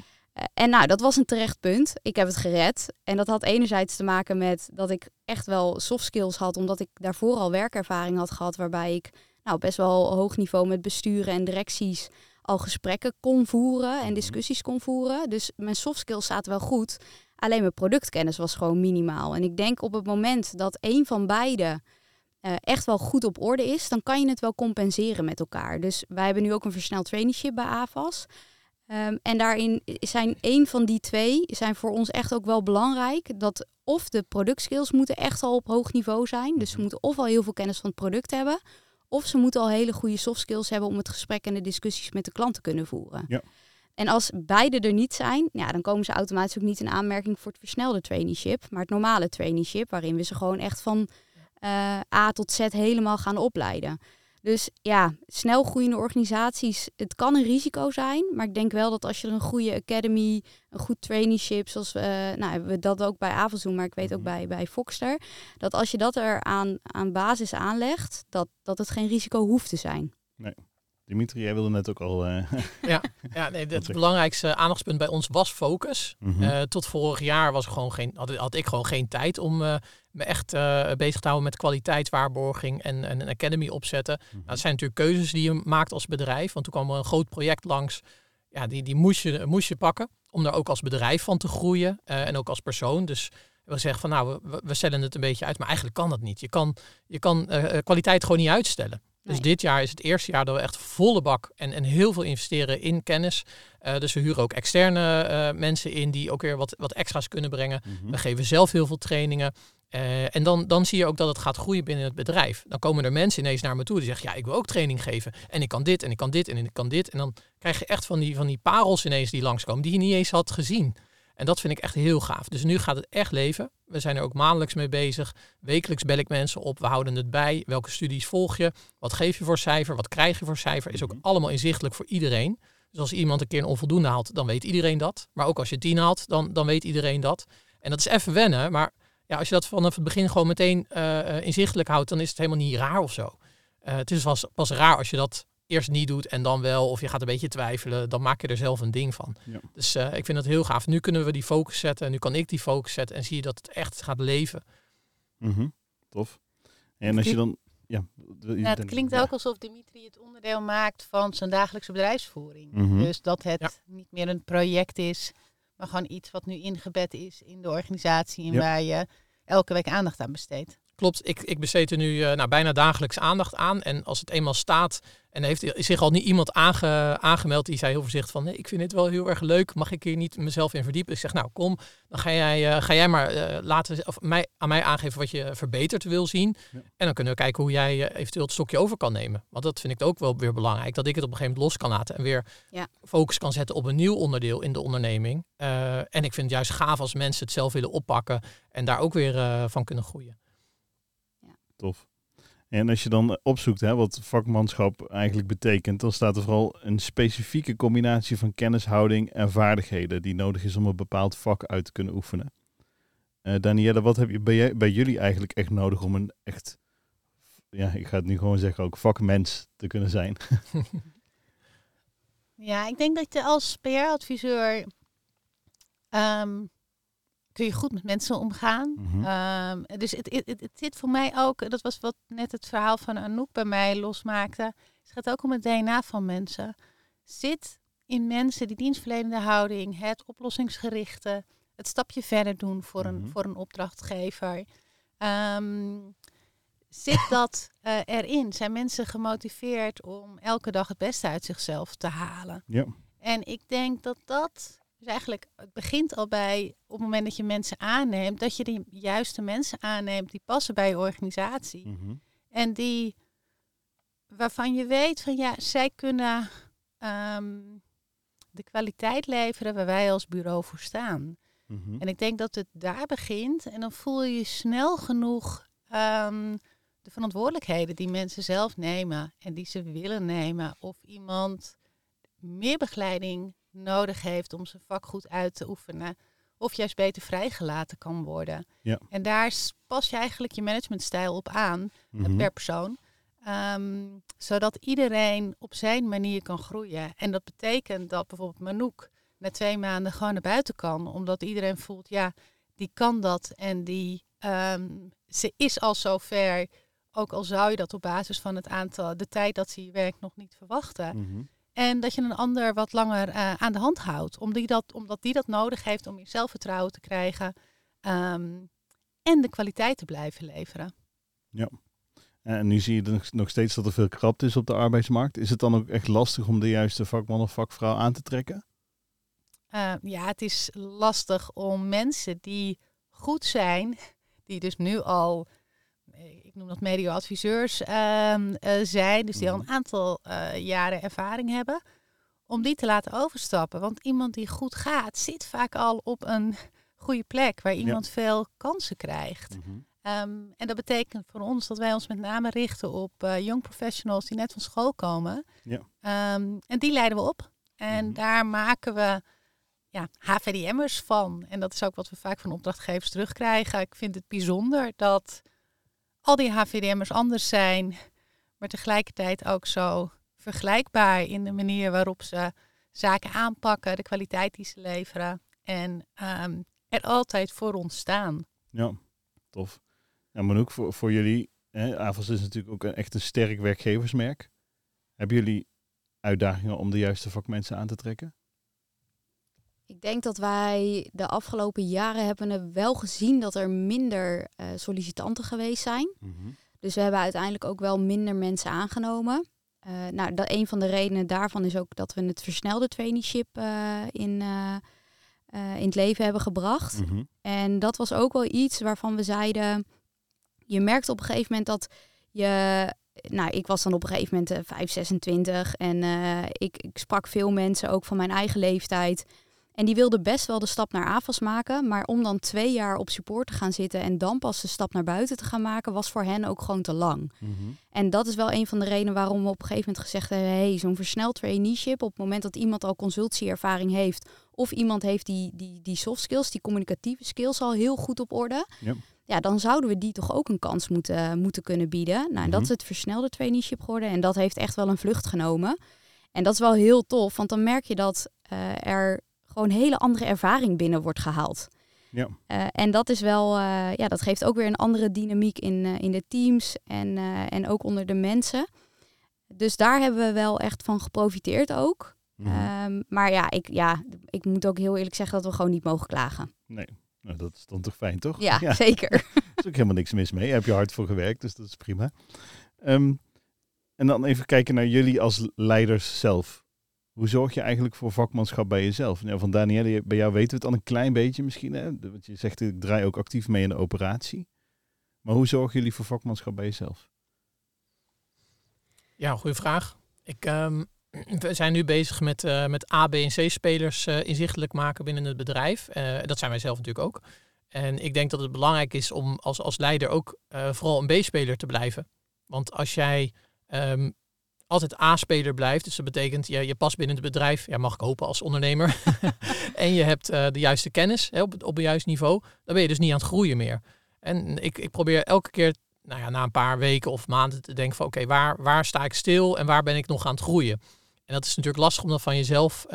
En nou, dat was een terecht punt. Ik heb het gered. En dat had enerzijds te maken met dat ik echt wel soft skills had, omdat ik daarvoor al werkervaring had gehad, waarbij ik nou, best wel hoog niveau met besturen en directies al gesprekken kon voeren en mhm. discussies kon voeren. Dus mijn soft skills zaten wel goed. Alleen mijn productkennis was gewoon minimaal. En ik denk op het moment dat een van beide uh, echt wel goed op orde is, dan kan je het wel compenseren met elkaar. Dus wij hebben nu ook een versneld traineeship bij AVAS. Um, en daarin zijn een van die twee zijn voor ons echt ook wel belangrijk. Dat of de productskills moeten echt al op hoog niveau zijn. Dus we mhm. moeten of al heel veel kennis van het product hebben. Of ze moeten al hele goede soft skills hebben om het gesprek en de discussies met de klant te kunnen voeren. Ja. En als beide er niet zijn, ja, dan komen ze automatisch ook niet in aanmerking voor het versnelde traineeship, maar het normale traineeship, waarin we ze gewoon echt van uh, A tot Z helemaal gaan opleiden. Dus ja, snel groeiende organisaties, het kan een risico zijn. Maar ik denk wel dat als je een goede academy, een goed traineeship, zoals we, nou hebben we dat ook bij Avals doen, maar ik weet ook mhm. bij, bij Foxter, dat als je dat er aan, aan basis aanlegt, dat, dat het geen risico hoeft te zijn. Nee. Dimitri, jij wilde net ook al. Uh, ja, ja nee, het belangrijkste aandachtspunt bij ons was focus. Mhm. Uh, tot vorig jaar was gewoon geen, had, had ik gewoon geen tijd om uh, me echt bezig te houden met kwaliteitswaarborging en, en een academy opzetten. Mm nou, dat zijn natuurlijk keuzes die je maakt als bedrijf. Want toen kwam er een groot project langs. Ja, die, die moest, je, moest je pakken om daar ook als bedrijf van te groeien en ook als persoon. Dus we zeggen van nou, we, we stellen het een beetje uit, maar eigenlijk kan dat niet. Je kan, je kan kwaliteit gewoon niet uitstellen. Dus dit jaar is het eerste jaar dat we echt volle bak en, en heel veel investeren in kennis. Uh, dus we huren ook externe uh, mensen in die ook weer wat, wat extra's kunnen brengen. Mhm. We geven zelf heel veel trainingen. Uh, en dan, dan zie je ook dat het gaat groeien binnen het bedrijf. Dan komen er mensen ineens naar me toe die zeggen, ja, ik wil ook training geven. En ik kan dit en ik kan dit en ik kan dit. En dan krijg je echt van die, van die parels ineens die langskomen die je niet eens had gezien. En dat vind ik echt heel gaaf. Dus nu gaat het echt leven. We zijn er ook maandelijks mee bezig. Wekelijks bel ik mensen op. We houden het bij. Welke studies volg je? Wat geef je voor cijfer? Wat krijg je voor cijfer? Is ook mhm. allemaal inzichtelijk voor iedereen. Dus als iemand een keer een onvoldoende haalt, dan weet iedereen dat. Maar ook als je tien haalt, dan, dan weet iedereen dat. En dat is even wennen. Maar ja, als je dat vanaf het begin gewoon meteen uh, inzichtelijk houdt, dan is het helemaal niet raar of zo. Uh, het is pas, pas raar als je dat eerst niet doet en dan wel, of je gaat een beetje twijfelen, dan maak je er zelf een ding van. Dus uh, ik vind dat heel gaaf. Nu kunnen we die focus zetten, en nu kan ik die focus zetten en zie je dat het echt gaat leven. Mm Tof. En als je dan... Ja, het klinkt ook alsof Dimitri het onderdeel maakt van zijn dagelijkse bedrijfsvoering. Mhm. Dus dat het niet meer een project is, maar gewoon iets wat nu ingebed is in de organisatie en waar je elke week aandacht aan besteedt. Klopt, ik, ik besteed er nu uh, nou, bijna dagelijks aandacht aan. En als het eenmaal staat, en heeft zich al niet iemand aange, aangemeld die zei heel voorzichtig van nee, ik vind dit wel heel erg leuk, mag ik hier niet mezelf in verdiepen? Ik zeg nou kom, dan ga jij, uh, ga jij maar uh, laten, of mij, aan mij aangeven wat je verbeterd wil zien. En dan kunnen we kijken hoe jij eventueel het stokje over kan nemen. Want dat vind ik ook wel weer belangrijk, dat ik het op een gegeven moment los kan laten en weer ja. focus kan zetten op een nieuw onderdeel in de onderneming. en ik vind het juist gaaf als mensen het zelf willen oppakken en daar ook weer van kunnen groeien. Tof. En als je dan opzoekt hè, wat vakmanschap eigenlijk betekent, dan staat er vooral een specifieke combinatie van kennishouding en vaardigheden die nodig is om een bepaald vak uit te kunnen oefenen. Uh, Danielle, wat heb je bij, bij jullie eigenlijk echt nodig om een echt, ja, ik ga het nu gewoon zeggen, ook vakmens te kunnen zijn? ja, ik denk dat je als PR-adviseur ehm, kun je goed met mensen omgaan. Mhm. Ehm, dus het, het, het, het zit voor mij ook, dat was wat net het verhaal van Anouk bij mij losmaakte. Het gaat ook om het DNA van mensen. Zit in mensen die dienstverlenende houding, het oplossingsgerichte, het stapje verder doen voor, een, Mhm. voor een opdrachtgever. Ehm, zit dat eh, erin? Zijn mensen gemotiveerd om elke dag het beste uit zichzelf te halen? Ja. En ik denk dat dat dus eigenlijk, het begint al bij op het moment dat je mensen aanneemt, dat je de juiste mensen aanneemt die passen bij je organisatie. Mhm. En die waarvan je weet van ja, zij kunnen ehm, de kwaliteit leveren waar wij als bureau voor staan. Mhm. En ik denk dat het daar begint en dan voel je je snel genoeg ehm, de verantwoordelijkheden die mensen zelf nemen en die ze willen nemen. Of iemand meer begeleiding nodig heeft om zijn vak goed uit te oefenen. Of juist beter vrijgelaten kan worden. Ja. En daar pas je eigenlijk je managementstijl op aan Mhm. per persoon. Ehm, zodat iedereen op zijn manier kan groeien. En dat betekent dat bijvoorbeeld Manouk na twee maanden gewoon naar buiten kan. Omdat iedereen voelt, ja, die kan dat. En die, ehm, ze is al zover. Ook al zou je dat op basis van het aantal, de tijd dat ze hier werkt nog niet verwachten. Mhm. En dat je een ander wat langer eh, aan de hand houdt. Omdat die, dat, omdat die dat nodig heeft om meer zelfvertrouwen te krijgen. ehm, en de kwaliteit te blijven leveren. En nu zie je nog- nog steeds dat er veel krapte is op de arbeidsmarkt. Is het dan ook echt lastig om de juiste vakman of vakvrouw aan te trekken? Eh, ja, het is lastig om mensen die goed zijn, die dus nu al, ik noem dat medio-adviseurs ehm, eh, zijn, dus die al een aantal eh, jaren ervaring hebben, om die te laten overstappen. Want iemand die goed gaat, zit vaak al op een goede plek waar iemand veel kansen krijgt. Ehm, en dat betekent voor ons dat wij ons met name richten op eh young professionals die net van school komen. Ja. Ehm, en die leiden we op. En Mhm. daar maken we ja, HVDM'ers van. En dat is ook wat we vaak van opdrachtgevers terugkrijgen. Ik vind het bijzonder dat al die HVDM'ers anders zijn, maar tegelijkertijd ook zo vergelijkbaar in de manier waarop ze zaken aanpakken, de kwaliteit die ze leveren en ehm, er altijd voor ons staan. Ja, tof. Ja, maar ook voor, voor jullie, hè, is natuurlijk ook een, echt een sterk werkgeversmerk. Hebben jullie uitdagingen om de juiste vakmensen aan te trekken? Ik denk dat wij de afgelopen jaren hebben we wel gezien dat er minder eh, sollicitanten geweest zijn. Dus we hebben uiteindelijk ook wel minder mensen aangenomen. Eh, nou, dat, een van de redenen daarvan is ook dat we het versnelde traineeship eh, in, in het leven hebben gebracht. Mhm. En dat was ook wel iets waarvan we zeiden, je merkt op een gegeven moment dat je, nou ik was dan op een gegeven moment eh, 5, 26 en ik, ik sprak veel mensen ook van mijn eigen leeftijd. En die wilden best wel de stap naar AFAS maken, maar om dan twee jaar op support te gaan zitten en dan pas de stap naar buiten te gaan maken, was voor hen ook gewoon te lang. Mhm. En dat is wel een van de redenen waarom we op een gegeven moment gezegd hebben: hey, zo'n versneld traineeship, op het moment dat iemand al consultieervaring heeft, of iemand heeft die, die, die soft skills, die communicatieve skills al heel goed op orde, Ja. ja, dan zouden we die toch ook een kans moeten, moeten kunnen bieden. Nou, en dat Mhm. is het versnelde traineeship geworden en dat heeft echt wel een vlucht genomen. En dat is wel heel tof, want dan merk je dat eh, er gewoon hele andere ervaring binnen wordt gehaald. Ja. Eh, en dat is wel, eh, ja, dat geeft ook weer een andere dynamiek in, eh, in de teams en, en ook onder de mensen. Dus daar hebben we wel echt van geprofiteerd ook. Mhm. Ehm, maar ja ik, ja, ik moet ook heel eerlijk zeggen dat we gewoon niet mogen klagen. nee, nou, dat is dan toch fijn, toch? Ja, zeker. Er is ook helemaal niks mis mee. Daar heb je hard voor gewerkt, dus dat is prima. Ehm, en dan even kijken naar jullie als leiders zelf. Hoe zorg je eigenlijk voor vakmanschap bij jezelf? Nou, van Danielle, bij jou weten we het al een klein beetje misschien. Hè? Want je zegt, ik draai ook actief mee in de operatie. Maar hoe zorgen jullie voor vakmanschap bij jezelf? Ja, goede vraag. Ik, ehm, we zijn nu bezig met, eh, met A, B en C-spelers eh, inzichtelijk maken binnen het bedrijf. Eh, dat zijn wij zelf natuurlijk ook. En ik denk dat het belangrijk is om als, als leider ook vooral een B-speler te blijven. Want als jij ehm, altijd A-speler blijft, dus dat betekent je, je past binnen het bedrijf, ja, mag ik hopen als ondernemer, en je hebt eh, de juiste kennis hè, op, het- op een juist niveau, dan ben je dus niet aan het groeien meer. En ik, ik probeer elke keer nou ja, na een paar weken of maanden te denken van oké, waar, waar sta ik stil en waar ben ik nog aan het groeien? En dat is natuurlijk lastig om dat van jezelf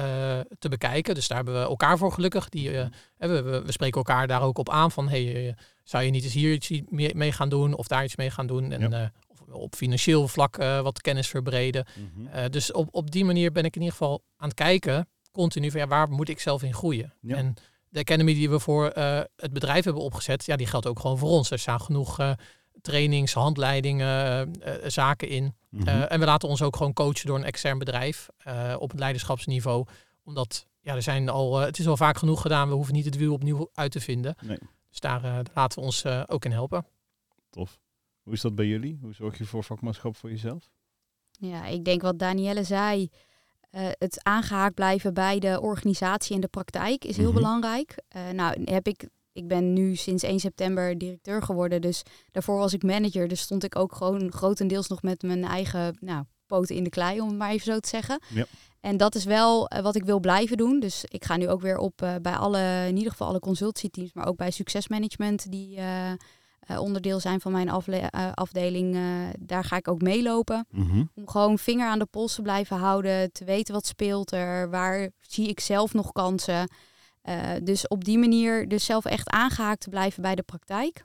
te bekijken. Dus daar hebben we elkaar voor gelukkig. Die, we, we, we, spreken elkaar daar ook op aan van, hey, zou je niet eens hier iets mee gaan doen of daar iets mee gaan doen? En op financieel vlak wat kennis verbreden. Mhm. dus op, op die manier ben ik in ieder geval aan het kijken, continu van ja, waar moet ik zelf in groeien? En de academy die we voor uh, het bedrijf hebben opgezet, ja, die geldt ook gewoon voor ons. Er staan genoeg trainings, handleidingen, zaken in. Mhm. en we laten ons ook gewoon coachen door een extern bedrijf op het leiderschapsniveau. Omdat ja, er zijn al, het is al vaak genoeg gedaan. We hoeven niet het wiel opnieuw uit te vinden. Nee. Dus daar laten we ons ook in helpen. Tof. Hoe is dat bij jullie? Hoe zorg je voor vakmanschap voor jezelf? Ja, ik denk wat Danielle zei. Uh, het aangehaakt blijven bij de organisatie en de praktijk is heel mhm. belangrijk. Uh, nou, heb ik, ik ben nu sinds 1 september directeur geworden. Dus daarvoor was ik manager. Dus stond ik ook gewoon grotendeels nog met mijn eigen nou, poten in de klei, om het maar even zo te zeggen. Ja. En dat is wel uh, wat ik wil blijven doen. Dus ik ga nu ook weer op bij alle, in ieder geval alle consultieteams, maar ook bij succesmanagement die uh, onderdeel zijn van mijn uh, afdeling, uh, daar ga ik ook meelopen. Mhm. Om gewoon vinger aan de pols te blijven houden, te weten wat speelt er, waar zie ik zelf nog kansen. dus op die manier dus zelf echt aangehaakt te blijven bij de praktijk.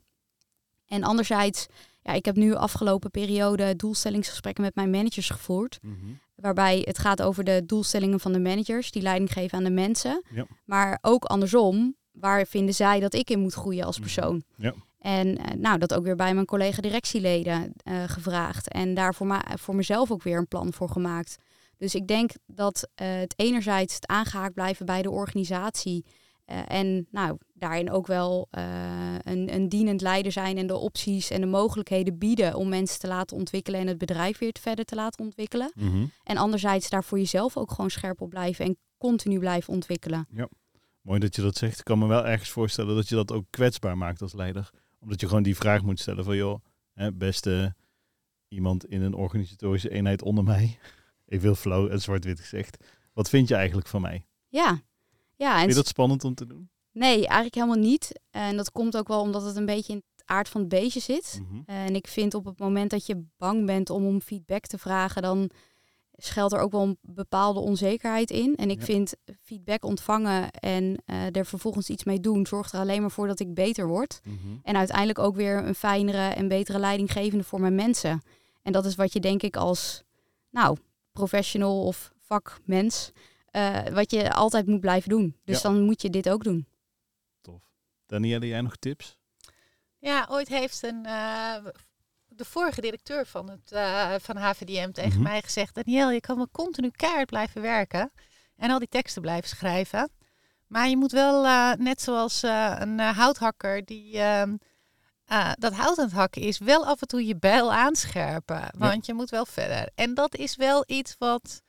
En anderzijds, ja, ik heb nu afgelopen periode doelstellingsgesprekken met mijn managers gevoerd. Mhm. Waarbij het gaat over de doelstellingen van de managers, die leiding geven aan de mensen. Ja. Maar ook andersom, waar vinden zij dat ik in moet groeien als mhm. persoon? Ja. En uh, nou, dat ook weer bij mijn collega directieleden uh, gevraagd. En daar voor, voor mezelf ook weer een plan voor gemaakt. Dus ik denk dat uh, het enerzijds het aangehaakt blijven bij de organisatie. en nou, daarin ook wel een, een dienend leider zijn en de opties en de mogelijkheden bieden om mensen te laten ontwikkelen en het bedrijf weer verder te laten ontwikkelen. Mhm. En anderzijds daar voor jezelf ook gewoon scherp op blijven en continu blijven ontwikkelen. Ja, mooi dat je dat zegt. Ik kan me wel ergens voorstellen dat je dat ook kwetsbaar maakt als leider omdat je gewoon die vraag moet stellen van joh, hè, beste iemand in een organisatorische eenheid onder mij. Even heel flow en zwart-wit gezegd. Wat vind je eigenlijk van mij? Ja. ja en vind je dat spannend om te doen? Nee, eigenlijk helemaal niet. En dat komt ook wel omdat het een beetje in het aard van het beestje zit. Mhm. En ik vind op het moment dat je bang bent om om feedback te vragen, dan schuilt er ook wel een bepaalde onzekerheid in. En ik vind feedback ontvangen en uh, er vervolgens iets mee doen, zorgt er alleen maar voor dat ik beter word. Mhm. En uiteindelijk ook weer een fijnere en betere leidinggevende voor mijn mensen. En dat is wat je denk ik als nou, professional of vakmens, uh, wat je altijd moet blijven doen. Dus dan moet je dit ook doen. Tof. Danielle, jij nog tips? Ja, ooit heeft een uh, de vorige directeur van, het, uh, van HVDM tegen mhm. mij gezegd... Daniel, je kan wel continu keihard blijven werken en al die teksten blijven schrijven. Maar je moet wel, uh, net zoals uh, een houthakker die ehm, dat hout aan het hakken is... wel af en toe je bijl aanscherpen, want je moet wel verder. En dat is wel iets wat...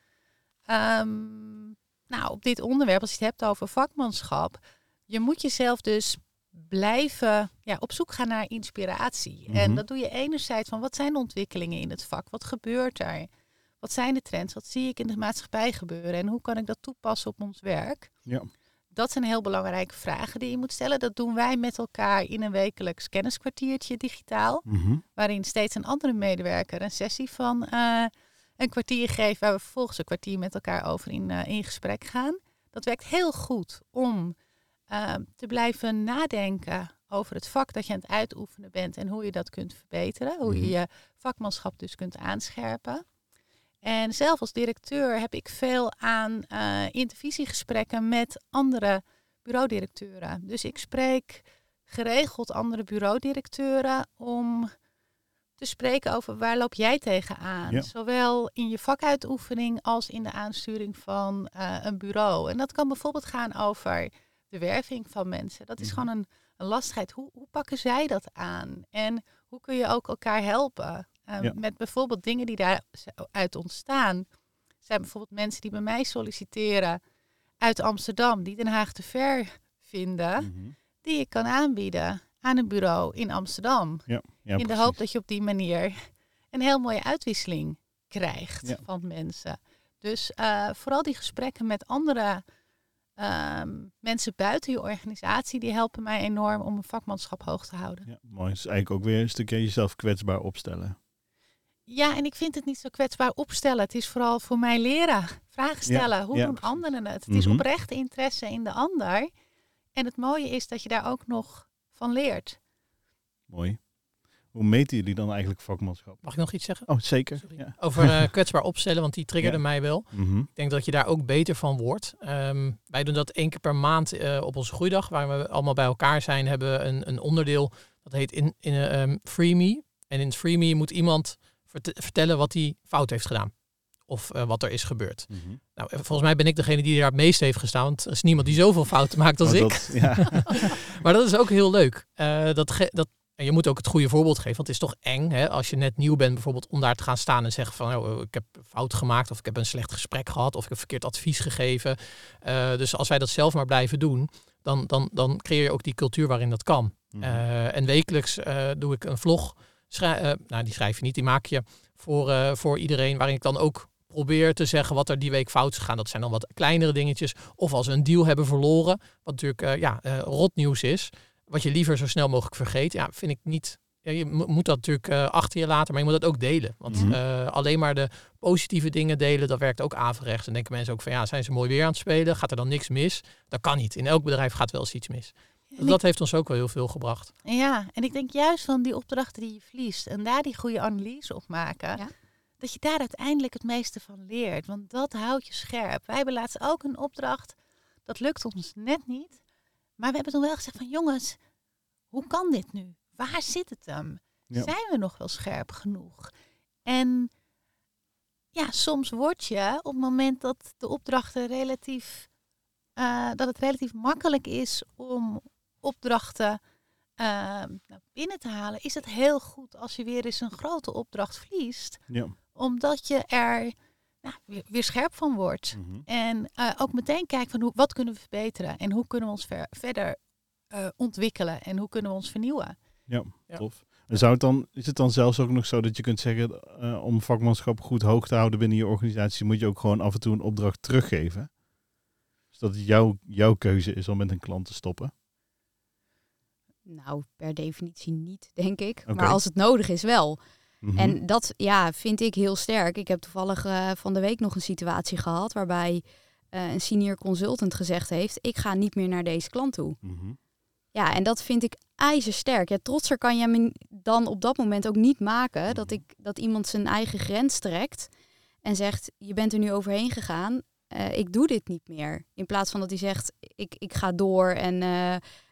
Um, nou, op dit onderwerp, als je het hebt over vakmanschap... je moet jezelf dus blijven ja, op zoek gaan naar inspiratie. En mhm. dat doe je enerzijds van wat zijn de ontwikkelingen in het vak? Wat gebeurt er? Wat zijn de trends? Wat zie ik in de maatschappij gebeuren? En hoe kan ik dat toepassen op ons werk? Ja. Dat zijn heel belangrijke vragen die je moet stellen. Dat doen wij met elkaar in een wekelijks kenniskwartiertje digitaal. Mhm. Waarin steeds een andere medewerker een sessie van uh, een kwartier geeft. Waar we vervolgens een kwartier met elkaar over in, uh, in gesprek gaan. Dat werkt heel goed om Ehm, te blijven nadenken over het vak dat je aan het uitoefenen bent en hoe je dat kunt verbeteren. Hoe je mhm. je vakmanschap dus kunt aanscherpen. En zelf als directeur heb ik veel aan uh, intervisiegesprekken met andere bureaudirecteuren. Dus ik spreek geregeld andere bureaudirecteuren om te spreken over waar loop jij tegenaan. Zowel in je vakuitoefening als in de aansturing van uh, een bureau. En dat kan bijvoorbeeld gaan over de werving van mensen. Dat is mhm. gewoon een, een lastigheid. Hoe, hoe pakken zij dat aan? En hoe kun je ook elkaar helpen? Um, Met bijvoorbeeld dingen die daaruit ontstaan. Zijn bijvoorbeeld mensen die bij mij solliciteren uit Amsterdam, die Den Haag te ver vinden, mhm. die ik kan aanbieden aan een bureau in Amsterdam. Ja, ja, in de hoop dat je op die manier een heel mooie uitwisseling krijgt van mensen. Dus uh, vooral die gesprekken met andere Ehm, mensen buiten je organisatie, die helpen mij enorm om mijn vakmanschap hoog te houden. Ja, mooi. Dus eigenlijk ook weer een stukje jezelf kwetsbaar opstellen. Ja, en ik vind het niet zo kwetsbaar opstellen. Het is vooral voor mij leren. Vragen stellen. Hoe doen anderen het? Het is mhm. oprecht interesse in de ander. En het mooie is dat je daar ook nog van leert. Mooi. Hoe meten jullie dan eigenlijk vakmanschap? Mag ik nog iets zeggen? Oh, zeker. Ja. Over uh, kwetsbaar opstellen, want die triggerde mij wel. Mhm. Ik denk dat je daar ook beter van wordt. Ehm, wij doen dat één keer per maand uh, op onze groeidag, waar we allemaal bij elkaar zijn, hebben we een, een onderdeel dat heet in, in um, Free Me. En in Free Me moet iemand vertellen wat hij fout heeft gedaan. Of wat er is gebeurd. Mm -hmm. Nou, volgens mij ben ik degene die daar het meest heeft gestaan. Want er is niemand die zoveel fouten maakt als oh, ik. ja. maar dat is ook heel leuk. Dat, dat en je moet ook het goede voorbeeld geven, want het is toch eng hè, als je net nieuw bent bijvoorbeeld om daar te gaan staan en zeggen van oh, ik heb fout gemaakt of ik heb een slecht gesprek gehad of ik heb verkeerd advies gegeven. Uh, dus als wij dat zelf maar blijven doen, dan, dan, dan creëer je ook die cultuur waarin dat kan. Mm uh, en wekelijks uh, doe ik een vlog, nou die schrijf je niet, die maak je voor, voor iedereen, waarin ik dan ook probeer te zeggen wat er die week fout is gegaan. Dat zijn dan wat kleinere dingetjes. Of als we een deal hebben verloren, wat natuurlijk ja, rotnieuws is wat je liever zo snel mogelijk vergeet, ja, vind ik niet. Ja, je moet dat natuurlijk uh, achter je laten, maar je moet dat ook delen. Want mhm. eh, alleen maar de positieve dingen delen, dat werkt ook averechts. En denken mensen ook van ja, zijn ze mooi weer aan het spelen? Gaat er dan niks mis? Dat kan niet. In elk bedrijf gaat wel eens iets mis. dat heeft ons ook wel heel veel gebracht. Ja, en ik denk juist van die opdrachten die je verliest en daar die goede analyse op maken. Ja. Dat je daar uiteindelijk het meeste van leert. Want dat houdt je scherp. Wij hebben laatst ook een opdracht. Dat lukt ons net niet. Maar we hebben toen wel gezegd van jongens, hoe kan dit nu? Waar zit het hem? Zijn we nog wel scherp genoeg? En ja, soms word je op het moment dat de opdrachten relatief, uh, dat het relatief makkelijk is om opdrachten uh, binnen te halen, is het heel goed als je weer eens een grote opdracht verliest. Ja. Omdat je er nou, weer, scherp van wordt. Mhm. En uh, ook meteen kijken van hoe, wat kunnen we verbeteren en hoe kunnen we ons ver, verder uh, ontwikkelen en hoe kunnen we ons vernieuwen. Ja, tof. En zou het dan, is het dan zelfs ook nog zo dat je kunt zeggen, uh, om vakmanschap goed hoog te houden binnen je organisatie, moet je ook gewoon af en toe een opdracht teruggeven? Zodat het jouw, jouw keuze is om met een klant te stoppen? Nou, per definitie niet, denk ik. Maar als het nodig is, wel. Mhm. En dat ja, vind ik heel sterk. Ik heb toevallig uh, van de week nog een situatie gehad waarbij uh, een senior consultant gezegd heeft: Ik ga niet meer naar deze klant toe. Mhm. Ja, en dat vind ik ijzersterk. Ja, trotser kan je me dan op dat moment ook niet maken dat, mhm. ik, dat iemand zijn eigen grens trekt en zegt: Je bent er nu overheen gegaan. Uh, ik doe dit niet meer. In plaats van dat hij zegt: Ik, ik ga door en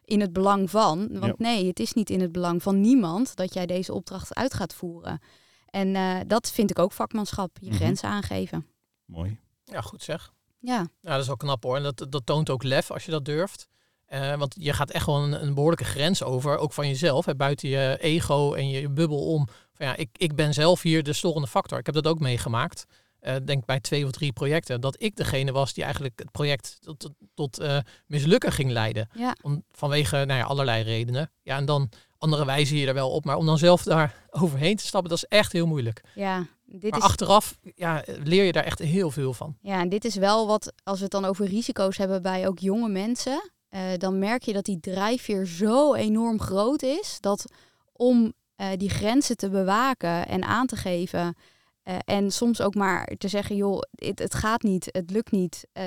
in het belang van. Want nee, het is niet in het belang van niemand dat jij deze opdracht uit gaat voeren. En uh, dat vind ik ook vakmanschap, je mm grenzen aangeven. Mooi. Ja, goed zeg. Ja. ja, dat is wel knap hoor. En dat, dat toont ook lef als je dat durft. Uh, want je gaat echt gewoon een, een, behoorlijke grens over, ook van jezelf, hè, buiten je ego en je, bubbel om. Van ja, ik, ik ben zelf hier de storende factor. Ik heb dat ook meegemaakt uh, denk bij twee of drie projecten, dat ik degene was die eigenlijk het project tot, tot uh, mislukken ging leiden. Ja. Om, vanwege nou ja, allerlei redenen. Ja, en dan andere wijzen je er wel op, maar om dan zelf daar overheen te stappen, dat is echt heel moeilijk. Ja, dit maar is... achteraf ja, leer je daar echt heel veel van. Ja, en dit is wel wat, als we het dan over risico's hebben bij ook jonge mensen, uh, dan merk je dat die drijfveer zo enorm groot is, dat om die grenzen te bewaken en aan te geven, uh, en soms ook maar te zeggen, joh, het, het gaat niet, het lukt niet, uh,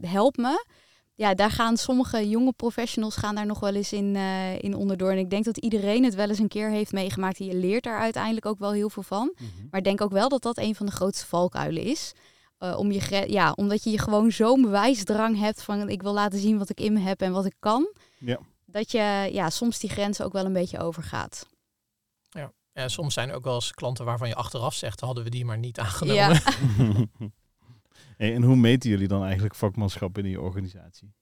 help me. Ja, daar gaan sommige jonge professionals gaan daar nog wel eens in, uh, in onderdoor. En ik denk dat iedereen het wel eens een keer heeft meegemaakt. Je leert daar uiteindelijk ook wel heel veel van. Mm -hmm. Maar ik denk ook wel dat dat een van de grootste valkuilen is. om je, ja, omdat je gewoon zo'n bewijsdrang hebt van ik wil laten zien wat ik in me heb en wat ik kan. Ja. Dat je ja, soms die grenzen ook wel een beetje overgaat. Ja, soms zijn er ook wel eens klanten waarvan je achteraf zegt, hadden we die maar niet aangenomen. Ja. en hoe meten jullie dan eigenlijk vakmanschap in die organisatie?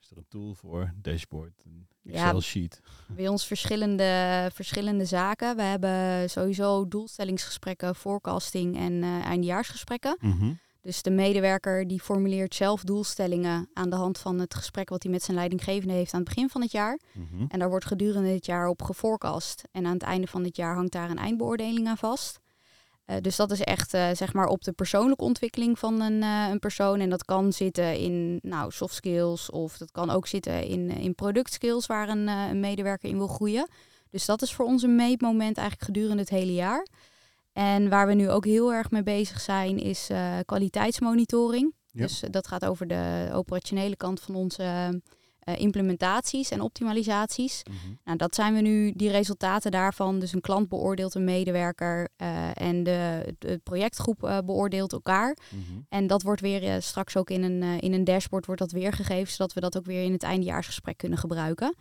Is er een tool voor, dashboard, een Excel-sheet? Ja, bij ons verschillende, verschillende zaken. We hebben sowieso doelstellingsgesprekken, forecasting en uh, eindjaarsgesprekken. Mm dus de medewerker die formuleert zelf doelstellingen aan de hand van het gesprek wat hij met zijn leidinggevende heeft aan het begin van het jaar. Mhm. En daar wordt gedurende het jaar op geforecast. En aan het einde van het jaar hangt daar een eindbeoordeling aan vast. Uh, dus dat is echt uh, zeg maar op de persoonlijke ontwikkeling van een, uh, een, persoon. En dat kan zitten in nou, soft skills of dat kan ook zitten in, in product skills waar een, een medewerker in wil groeien. Dus dat is voor ons een meetmoment eigenlijk gedurende het hele jaar. En waar we nu ook heel erg mee bezig zijn, is kwaliteitsmonitoring. Dus dat gaat over de operationele kant van onze uh, implementaties en optimalisaties. Mhm. Nou, dat zijn we nu, die resultaten daarvan. Dus een klant beoordeelt een medewerker uh, en de, de projectgroep uh, beoordeelt elkaar. Mhm. En dat wordt weer straks ook in een, in een dashboard wordt dat weergegeven, zodat we dat ook weer in het eindejaarsgesprek kunnen gebruiken.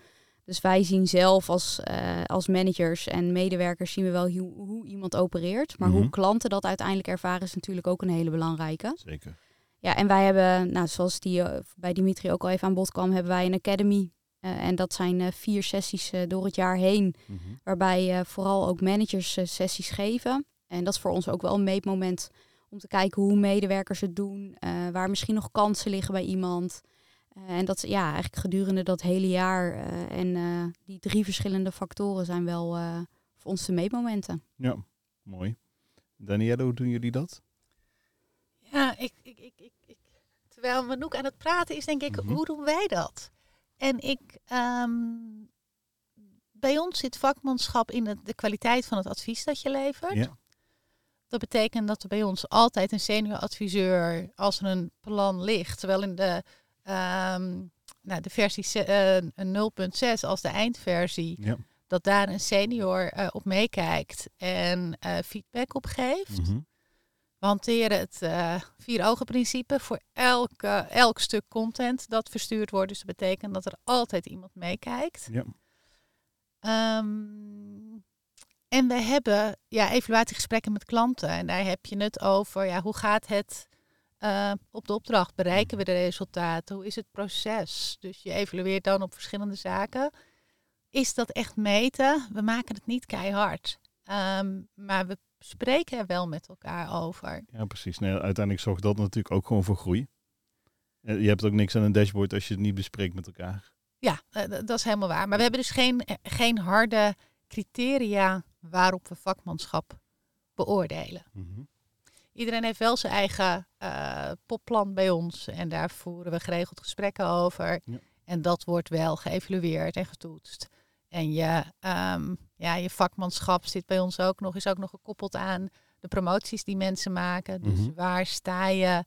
Dus wij zien zelf als, als managers en medewerkers zien we wel hoe, hoe iemand opereert. Maar hoe mhm. klanten dat uiteindelijk ervaren is natuurlijk ook een hele belangrijke. Zeker. Ja, en wij hebben, nou, zoals die uh, bij Dimitri ook al even aan bod kwam, hebben wij een academy. Uh, en dat zijn vier sessies door het jaar heen, mm -hmm. waarbij vooral ook managers sessies geven. En dat is voor ons ook wel een meetmoment om te kijken hoe medewerkers het doen, waar misschien nog kansen liggen bij iemand. En dat ja, eigenlijk gedurende dat hele jaar en die drie verschillende factoren zijn wel voor ons de meetmomenten. Ja, mooi. Danielle, hoe doen jullie dat? Ja, ik, ik, ik, ik, terwijl Manouk aan het praten is, denk ik, mhm. hoe doen wij dat? En ik, um, bij ons zit vakmanschap in de, de, kwaliteit van het advies dat je levert. Ja. Dat betekent dat er bij ons altijd een senior adviseur, als er een plan ligt, zowel in de, um, nou, de versie uh, 0.6 als de eindversie, ja. dat daar een senior uh, op meekijkt en uh, feedback op geeft. Mm we hanteren het vier ogen principe voor elke, elk stuk content dat verstuurd wordt. Dus dat betekent dat er altijd iemand meekijkt. Ja. Um, en we hebben ja, evaluatiegesprekken met klanten. En daar heb je het over ja, hoe gaat het uh, op de opdracht? Bereiken we de resultaten? Hoe is het proces? Dus je evalueert dan op verschillende zaken. Is dat echt meten? We maken het niet keihard. Um, maar we spreken er wel met elkaar over. Ja, precies. Nee, uiteindelijk zorgt dat natuurlijk ook gewoon voor groei. Eh, je hebt ook niks aan een dashboard als je het niet bespreekt met elkaar. Ja, eh, dat is helemaal waar. Maar we hebben dus geen, eh, geen harde criteria waarop we vakmanschap beoordelen. Mhm. Iedereen heeft wel zijn eigen uh, popplan bij ons en daar voeren we geregeld gesprekken over. Ja. En dat wordt wel geëvalueerd en getoetst. En je, um, ja, je vakmanschap zit bij ons ook nog, is ook nog gekoppeld aan de promoties die mensen maken. Dus mhm. waar sta je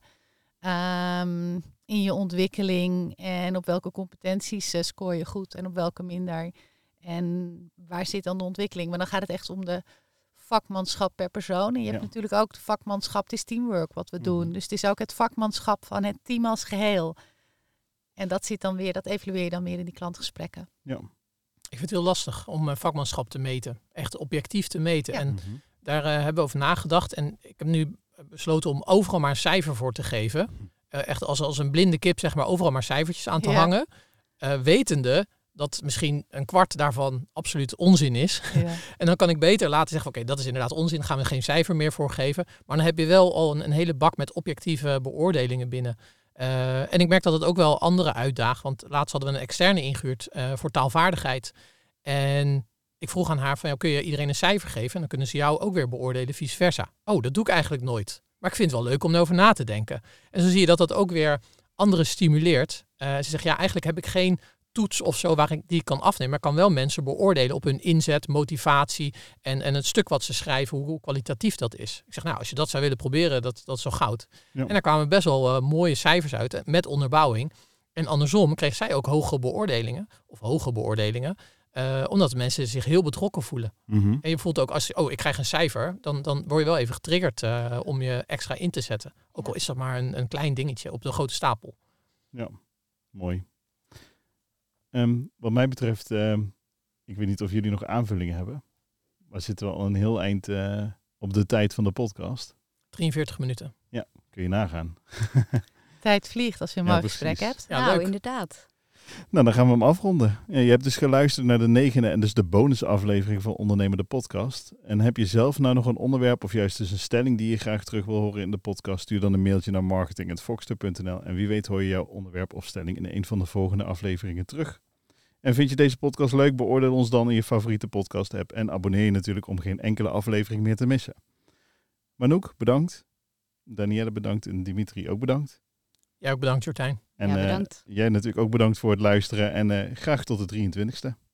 um, in je ontwikkeling en op welke competenties uh, scoor je goed en op welke minder. En waar zit dan de ontwikkeling? Maar dan gaat het echt om de vakmanschap per persoon. En je hebt natuurlijk ook de vakmanschap, het is teamwork wat we doen. Mhm. Dus het is ook het vakmanschap van het team als geheel. En dat zit dan weer, dat evalueer je dan meer in die klantgesprekken. Ja, ik vind het heel lastig om vakmanschap te meten. Echt objectief te meten. En mhm. daar uh, hebben we over nagedacht. En ik heb nu besloten om overal maar een cijfer voor te geven. Uh, echt als, als een blinde kip, zeg maar, overal maar cijfertjes aan te hangen. Uh, wetende dat misschien een kwart daarvan absoluut onzin is. Ja. en dan kan ik beter laten zeggen, oké, dat is inderdaad onzin, gaan we geen cijfer meer voor geven. Maar dan heb je wel al een, een hele bak met objectieve beoordelingen binnen. Uh, en ik merk dat het ook wel andere uitdaagt. Want laatst hadden we een externe ingehuurd uh, voor taalvaardigheid. En ik vroeg aan haar van, ja, kun je iedereen een cijfer geven? En dan kunnen ze jou ook weer beoordelen, vice versa. Oh, dat doe ik eigenlijk nooit. Maar ik vind het wel leuk om erover na te denken. En zo zie je dat dat ook weer anderen stimuleert. Uh, ze zegt, ja, eigenlijk heb ik geen toets of zo waar ik die kan afnemen. Maar kan wel mensen beoordelen op hun inzet, motivatie en, en het stuk wat ze schrijven, hoe, kwalitatief dat is. Ik zeg, nou, als je dat zou willen proberen, dat, dat is zo goud. En daar kwamen best wel uh, mooie cijfers uit eh, met onderbouwing. En andersom kreeg zij ook hoge beoordelingen, of hoge beoordelingen, uh, omdat mensen zich heel betrokken voelen. Mhm. En je voelt ook als oh, ik krijg een cijfer, dan, dan word je wel even getriggerd uh, om je extra in te zetten. Ook al is dat maar een, een klein dingetje op de grote stapel. Ja, mooi. Ehm, wat mij betreft, ehm, ik weet niet of jullie nog aanvullingen hebben. Maar zitten we al een heel eind uh, op de tijd van de podcast. 43 minuten. Ja, kun je nagaan. Tijd vliegt als je een mooi gesprek hebt. Ja, nou, inderdaad. Nou, dan gaan we hem afronden. Ja, je hebt dus geluisterd naar de negende en dus de bonusaflevering van Ondernemende Podcast. En heb je zelf nou nog een onderwerp of juist dus een stelling die je graag terug wil horen in de podcast? Stuur dan een mailtje naar marketing.foxter.nl en wie weet hoor je jouw onderwerp of stelling in een van de volgende afleveringen terug. En vind je deze podcast leuk? Beoordeel ons dan in je favoriete podcast app en abonneer je natuurlijk om geen enkele aflevering meer te missen. Manouk, bedankt. Danielle bedankt en Dimitri ook bedankt. Jij ook bedankt, Jortijn. En ja. Uh, jij natuurlijk ook bedankt voor het luisteren en uh, graag tot de 23e.